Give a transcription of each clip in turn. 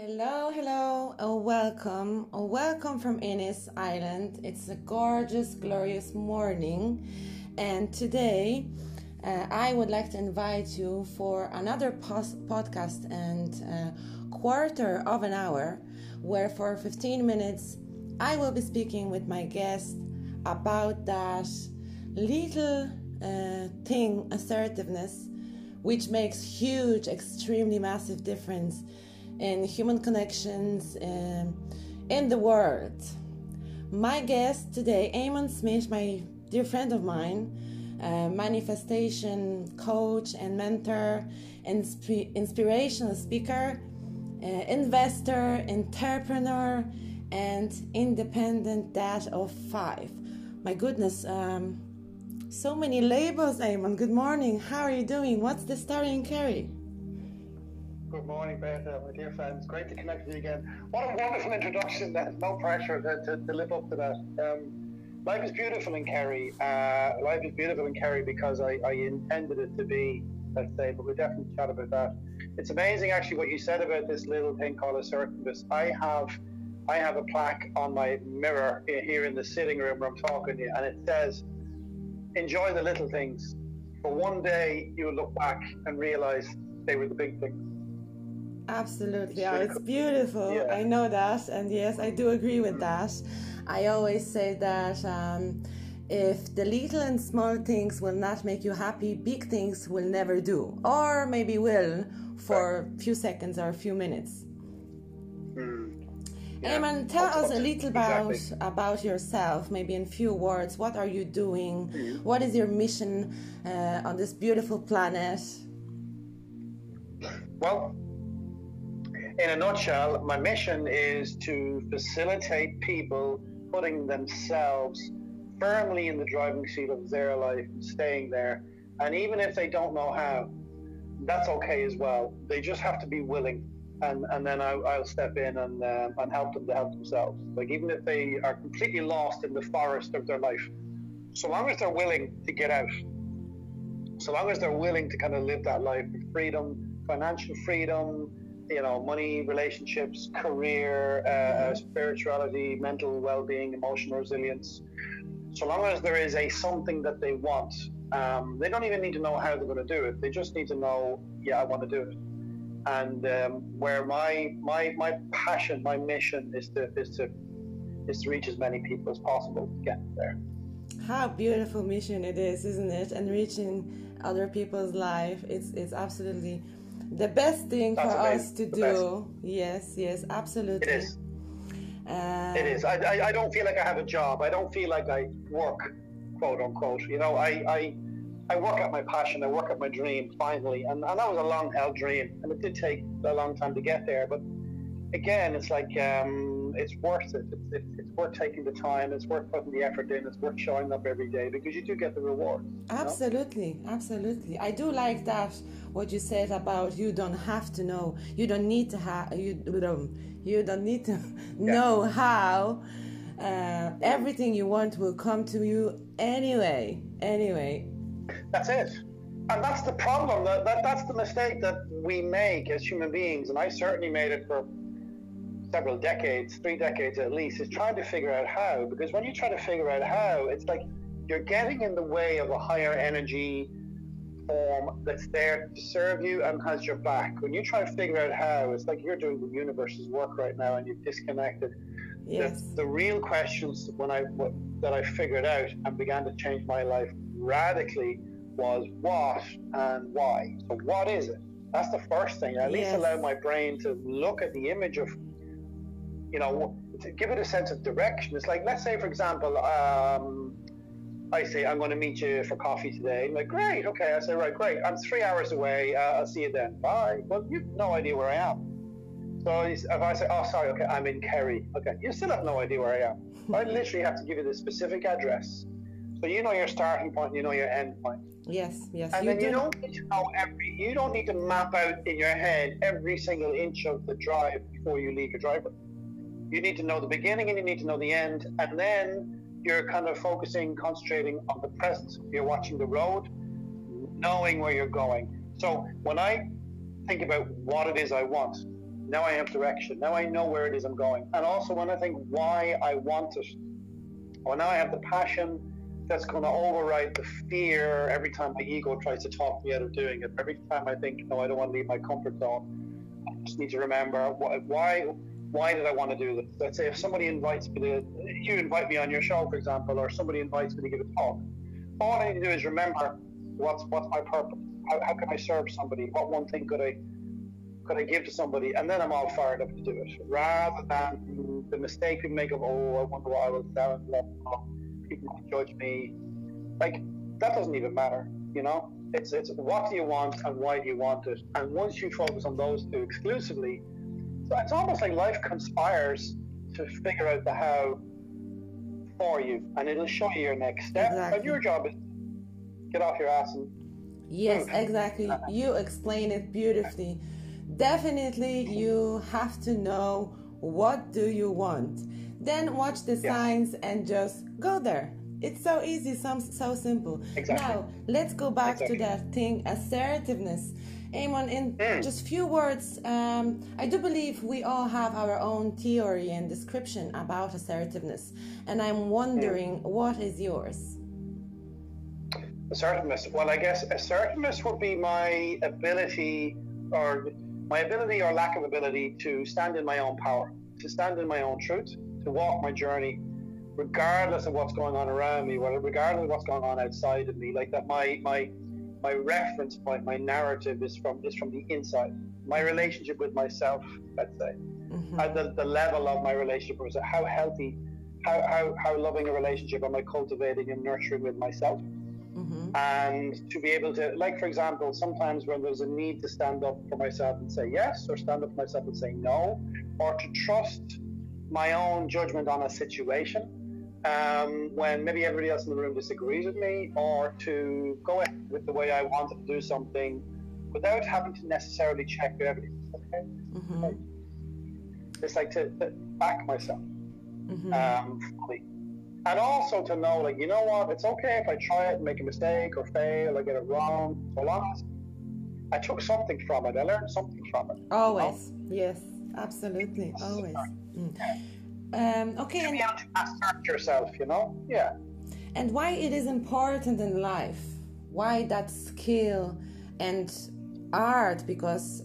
Hello, hello, oh, welcome, oh, welcome from Innis Island. It's a gorgeous, glorious morning, and today uh, I would like to invite you for another pos- podcast and uh, quarter of an hour, where for 15 minutes I will be speaking with my guest about that little uh, thing, assertiveness, which makes huge, extremely massive difference in human connections in the world. My guest today, Eamon Smith, my dear friend of mine, uh, manifestation coach and mentor, insp- inspirational speaker, uh, investor, entrepreneur, and independent dad of five. My goodness, um, so many labels, Eamon. Good morning. How are you doing? What's the story in Kerry? Good morning, Beta, my dear friends. Great to connect with you again. What a wonderful introduction. That no pressure to, to, to live up to that. Um, life is beautiful in Kerry. Uh, life is beautiful in Kerry because I, I intended it to be. Let's say, but we'll definitely chat about that. It's amazing, actually, what you said about this little thing called a assertiveness. I have, I have a plaque on my mirror here in the sitting room where I'm talking to you, and it says, "Enjoy the little things." But one day you'll look back and realize they were the big things. Absolutely. Oh, it's beautiful. Yeah. I know that. And yes, I do agree with that. I always say that um, if the little and small things will not make you happy, big things will never do. Or maybe will for a few seconds or a few minutes. Mm. Yeah. Eamon, tell us a little about exactly. about yourself, maybe in few words. What are you doing? Mm. What is your mission uh, on this beautiful planet? Well, in a nutshell, my mission is to facilitate people putting themselves firmly in the driving seat of their life staying there. And even if they don't know how, that's okay as well. They just have to be willing. And, and then I, will step in and, uh, and help them to help themselves. Like, even if they are completely lost in the forest of their life, so long as they're willing to get out, so long as they're willing to kind of live that life of freedom, financial freedom, you know, money, relationships, career, uh, spirituality, mental well-being, emotional resilience. So long as there is a something that they want, um, they don't even need to know how they're going to do it. They just need to know, yeah, I want to do it. And um, where my my my passion, my mission is to is to is to reach as many people as possible to get there. How beautiful mission it is, isn't it? And reaching other people's life, it's it's absolutely the best thing That's for amazing. us to do. Best. Yes, yes, absolutely. It is. Uh, it is. I, I, I, don't feel like I have a job. I don't feel like I work, quote unquote. You know, I, I, I work at my passion. I work at my dream finally. And, and that was a long held dream. And it did take a long time to get there. But again, it's like, um, it's worth it. It's, it's, it's, worth taking the time. It's worth putting the effort in. It's worth showing up every day because you do get the reward. Absolutely, know? absolutely. I do like that what you said about you don't have to know. You don't need to have. You don't. You don't need to yeah. know how. Uh, everything you want will come to you anyway. Anyway. That's it and that's the problem that, that that's the mistake that we make as human beings and i certainly made it for several decades, three decades at least, is trying to figure out how. Because when you try to figure out how, it's like you're getting in the way of a higher energy form that's there to serve you and has your back. When you try to figure out how, it's like you're doing the universe's work right now and you've disconnected. Yes. The, the real questions when I what, that I figured out and began to change my life radically was what and why. So what is it? That's the first thing. At yes. least allow my brain to look at the image of you know, to give it a sense of direction. It's like, let's say, for example, um, I say, I'm going to meet you for coffee today. I'm like, great, okay. I say, right, great. I'm three hours away. Uh, I'll see you then. Bye. Well, you've no idea where I am. So if I say, oh, sorry, okay, I'm in Kerry. Okay, you still have no idea where I am. I literally have to give you the specific address. So you know your starting point, you know your end point. Yes, yes. And you then do. you don't need to know every, you don't need to map out in your head every single inch of the drive before you leave your driveway you need to know the beginning and you need to know the end, and then you're kind of focusing, concentrating on the present. You're watching the road, knowing where you're going. So when I think about what it is I want, Now I have direction. Now I know where it is I'm going. And also when I think why I want it, well, now I have the passion that's going to override the fear every time my ego tries to talk me out of doing it. Every time I think, no, I don't want to leave my comfort zone. I just need to remember why why did I want to do this? Let's say if somebody invites me to, you invite me on your show, for example, or somebody invites me to give a talk. All I need to do is remember what's what's my purpose. How, how can I serve somebody? What one thing could I could I give to somebody? And then I'm all fired up to do it, rather than the mistake we make of oh, I wonder what I will sound like. People will judge me. Like that doesn't even matter, you know. It's it's what do you want and why do you want it? And once you focus on those two exclusively, so it's almost like life conspires to figure out the how for you, and it'll show you your next step. Exactly. And your job is get off your ass and yes, move. exactly. You explain it beautifully. Definitely, you have to know what do you want. Then watch the yeah. signs and just go there. It's so easy, so, so simple. Exactly. Now, let's go back exactly. to that thing assertiveness. Eamon, in mm. just few words, um, I do believe we all have our own theory and description about assertiveness, and I'm wondering mm. what is yours? Assertiveness. Well, I guess assertiveness would be my ability, or my ability or lack of ability, to stand in my own power, to stand in my own truth, to walk my journey, regardless of what's going on around me, regardless of what's going on outside of me. Like that, my my my reference point, my narrative is from is from the inside. My relationship with myself, let's say, mm-hmm. at the, the level of my relationship was how healthy, how, how, how loving a relationship am I cultivating and nurturing with myself. Mm-hmm. And to be able to, like, for example, sometimes when there's a need to stand up for myself and say yes, or stand up for myself and say no, or to trust my own judgment on a situation, um, when maybe everybody else in the room disagrees with me, or to go ahead with the way I wanted to do something without having to necessarily check everything. Okay? Mm-hmm. It's like to, to back myself mm-hmm. um. And also to know, like, you know what, it's okay if I try it and make a mistake or fail or get it wrong, so long as I took something from it, I learned something from it. Always, you know? yes, absolutely, always. Mm. Um, okay. To be able to assert yourself, you know? Yeah. And why it is important in life? Why that skill and art? Because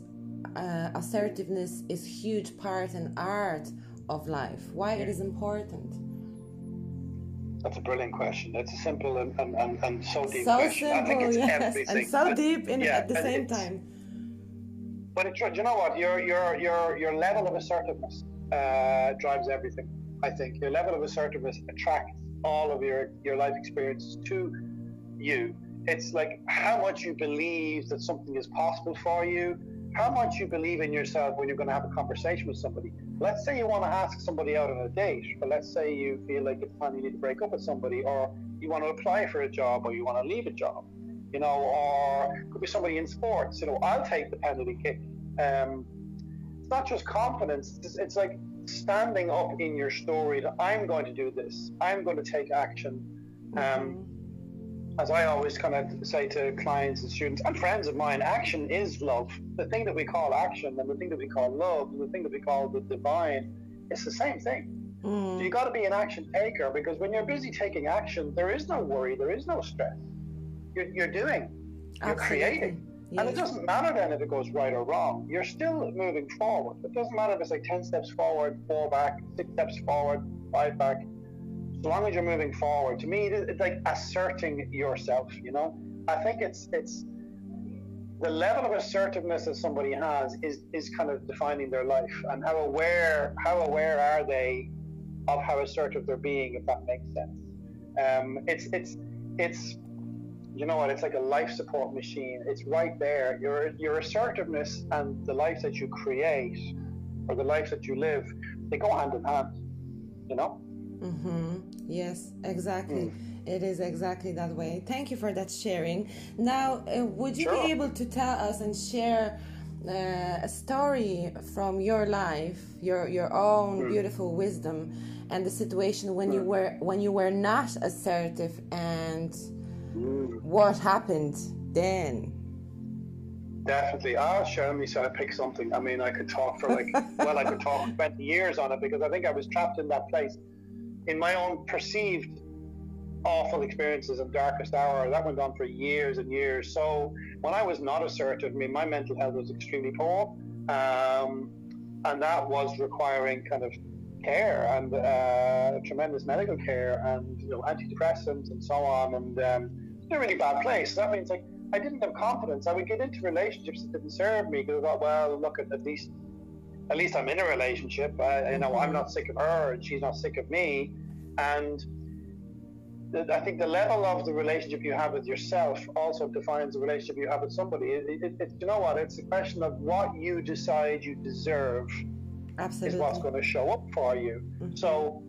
uh, assertiveness is huge part and art of life. Why it is important? That's a brilliant question. That's a simple and, and, and, and so deep so question. Simple, yes. And so deep in, yeah, at the same time. But it, you know what? Your your your your level of assertiveness uh, drives everything. I think your level of assertiveness attracts all of your your life experiences to you. It's like how much you believe that something is possible for you, how much you believe in yourself when you're going to have a conversation with somebody. Let's say you want to ask somebody out on a date, or let's say you feel like it's time you need to break up with somebody, or you want to apply for a job, or you want to leave a job, you know, or could be somebody in sports. You know, I'll take the penalty kick. Um, not just confidence. It's, it's like standing up in your story that I'm going to do this. I'm going to take action. Um, as I always kind of say to clients and students and friends of mine, action is love. The thing that we call action and the thing that we call love and the thing that we call the divine, it's the same thing. Mm. So you got to be an action taker because when you're busy taking action, there is no worry, there is no stress. You're, you're doing, you're Absolutely. creating. And it doesn't matter then if it goes right or wrong. You're still moving forward. It doesn't matter if it's like 10 steps forward, four back, six steps forward, five back. So long as you're moving forward, to me, it's like asserting yourself, you know? I think it's, it's, the level of assertiveness that somebody has is, is kind of defining their life and how aware, how aware are they of how assertive they're being, if that makes sense. Um, it's, it's, it's, you know what? It's like a life support machine. It's right there. Your your assertiveness and the life that you create, or the life that you live, they go hand in hand. You know. Mm-hmm. Yes, exactly. Mm. It is exactly that way. Thank you for that sharing. Now, uh, would you sure. be able to tell us and share uh, a story from your life, your your own mm. beautiful wisdom, and the situation when mm. you were when you were not assertive and what happened then? Definitely. I'll show me so I pick something. I mean, I could talk for like, well, I could talk 20 years on it because I think I was trapped in that place in my own perceived awful experiences of darkest hour. That went on for years and years. So when I was not assertive, I mean, my mental health was extremely poor. Um, and that was requiring kind of care and uh, tremendous medical care and you know antidepressants and so on and um, it's in a really bad place. That means like I didn't have confidence. I would get into relationships that didn't serve me because I thought, well, look at at least at least I'm in a relationship. I, you know, I'm not sick of her and she's not sick of me, and I think the level of the relationship you have with yourself also defines the relationship you have with somebody. It, it, it, you know what? It's a question of what you decide you deserve Absolutely. is what's going to show up for you. Mm-hmm. So,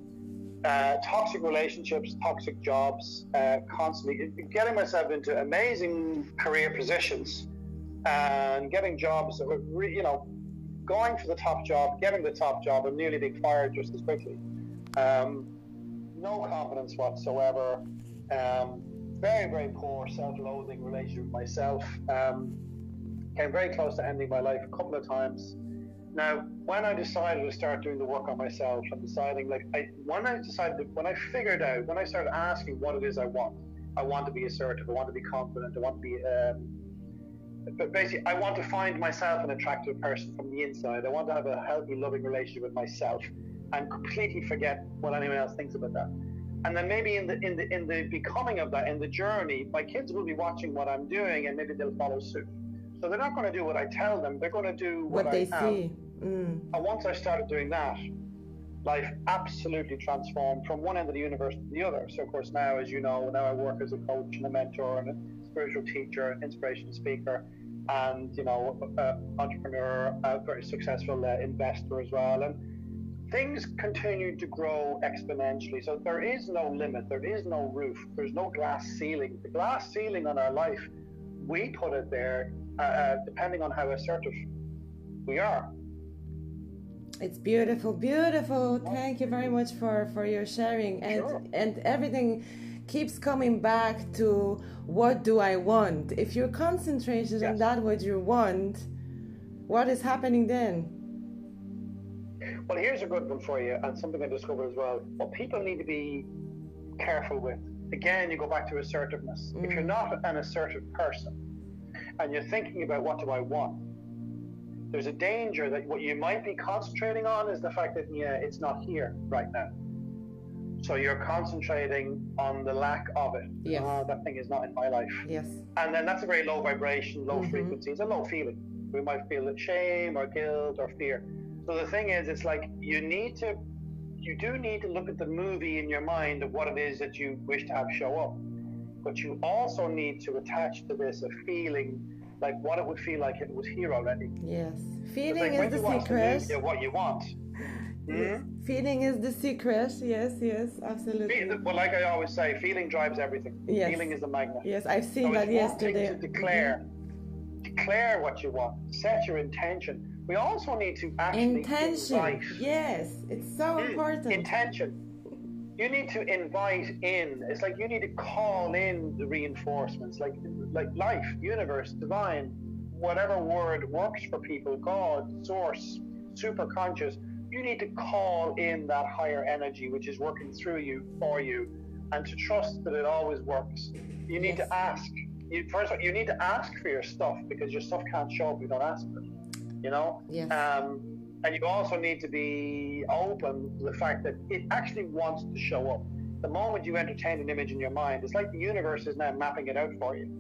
uh, toxic relationships, toxic jobs, uh, constantly getting myself into amazing career positions and getting jobs that were, re- you know, going for the top job, getting the top job, and nearly being fired just as quickly. Um, no confidence whatsoever. Um, very, very poor self-loathing relationship with myself. Um, came very close to ending my life a couple of times. Now, when I decided to start doing the work on myself and deciding, like, I, when I decided, when I figured out, when I started asking what it is I want, I want to be assertive, I want to be confident, I want to be, um, but basically, I want to find myself an attractive person from the inside. I want to have a healthy, loving relationship with myself and completely forget what anyone else thinks about that. And then maybe in the in the in the becoming of that, in the journey, my kids will be watching what I'm doing, and maybe they'll follow suit. So they're not going to do what I tell them; they're going to do what, what they I see. Mm. And once I started doing that, life absolutely transformed from one end of the universe to the other. So, of course, now, as you know, now I work as a coach and a mentor and a spiritual teacher, an inspirational speaker, and you know, uh, entrepreneur, a very successful uh, investor as well. And things continue to grow exponentially. So there is no limit, there is no roof, there's no glass ceiling. The glass ceiling on our life, we put it there uh, uh, depending on how assertive we are. It's beautiful, beautiful. Thank you very much for for your sharing and sure. and everything keeps coming back to what do I want? If you're concentrated yes. on that what you want, what is happening then? Well, here's a good one for you, and something I discovered as well. What people need to be careful with. Again, you go back to assertiveness. Mm. If you're not an assertive person and you're thinking about what do I want, there's a danger that what you might be concentrating on is the fact that yeah, it's not here right now. So you're concentrating on the lack of it. Yes. Oh, that thing is not in my life. Yes. And then that's a very low vibration, low mm-hmm. frequency. It's a low feeling. We might feel shame or guilt or fear. So the thing is, it's like you need to, you do need to look at the movie in your mind of what it is that you wish to have show up. But you also need to attach to this a feeling like what it would feel like if it was here already. Yes. Feeling like is the secret. Movie, what you want. Mm-hmm. Feeling is the secret. Yes, yes, absolutely. well, like I always say, feeling drives everything. Yes. Feeling is the magnet. Yes, I've seen so that yesterday. To declare, mm-hmm. declare what you want. Set your intention we also need to actually intention. Yes, it's so mm, important. Intention. You need to invite in. It's like you need to call in the reinforcements, like like life, universe, divine, whatever word works for people. God, source, super conscious. You need to call in that higher energy which is working through you for you, and to trust that it always works. You need yes. to ask. You, first, all, you need to ask for your stuff because your stuff can't show up if you don't ask for it you know? Yes. Um, and you also need to be open to the fact that it actually wants to show up. The moment you entertain an image in your mind, it's like the universe is now mapping it out for you.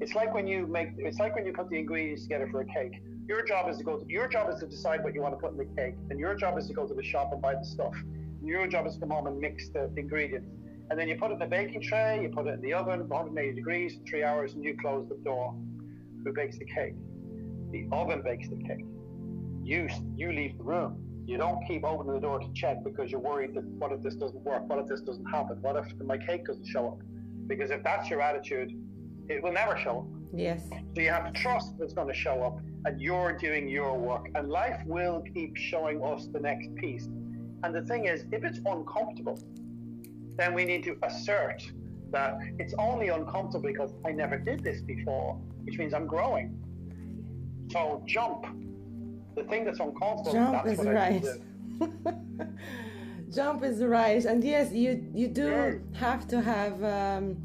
It's like when you make, it's like when you put the ingredients together for a cake. Your job is to go. To, your job is to decide what you want to put in the cake, and your job is to go to the shop and buy the stuff. And your job is to come home and mix the ingredients, and then you put it in the baking tray, you put it in the oven, 180 degrees, three hours, and you close the door. Who bakes the cake? The oven bakes the cake. You you leave the room. You don't keep opening the door to check because you're worried that what if this doesn't work? What if this doesn't happen? What if my cake doesn't show up? Because if that's your attitude, it will never show up. Yes. So you have to trust that it's going to show up and you're doing your work. And life will keep showing us the next piece. And the thing is, if it's uncomfortable, then we need to assert that it's only uncomfortable because I never did this before, which means I'm growing So jump. The thing that's uncomfortable. Jump that's is right. Jump is right, and yes, you you do Yeah. have to have um,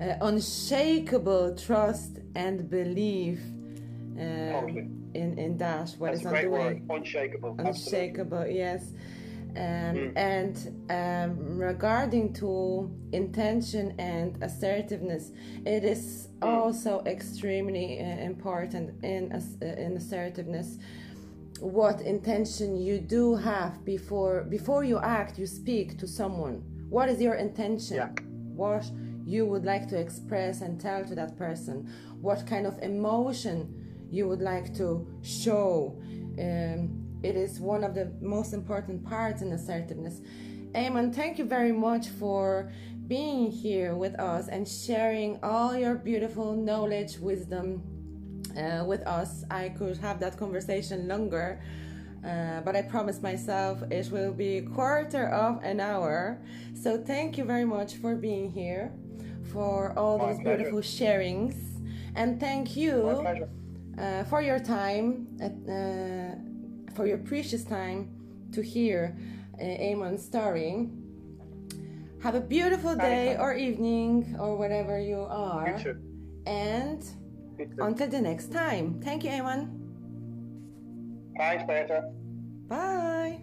uh, unshakable trust and belief um, Totally. in in that what That's is a on the great way. word. Unshakable. Absolutely. unshakable yes um, Mm. and um, regarding to intention and assertiveness it is Mm. also extremely uh, important in uh, in assertiveness what intention you do have before before you act you speak to someone. What is your intention? Yeah. what you would like to express and tell to that person? What kind of emotion you would like to show? Um, it is one of the most important parts in assertiveness. Eamon, thank you very much for being here with us and sharing all your beautiful knowledge wisdom uh, with us. I could have that conversation longer, uh, but I promised myself it will be a quarter of an hour. So thank you very much for being here, for all My those pleasure. beautiful sharings, and thank you uh, for your time, uh, for your precious time to hear uh, Eamon's story. Have a beautiful day or evening or wherever you are. And. Until the next time. Thank you, Eamon. Thanks, Peter. Bye.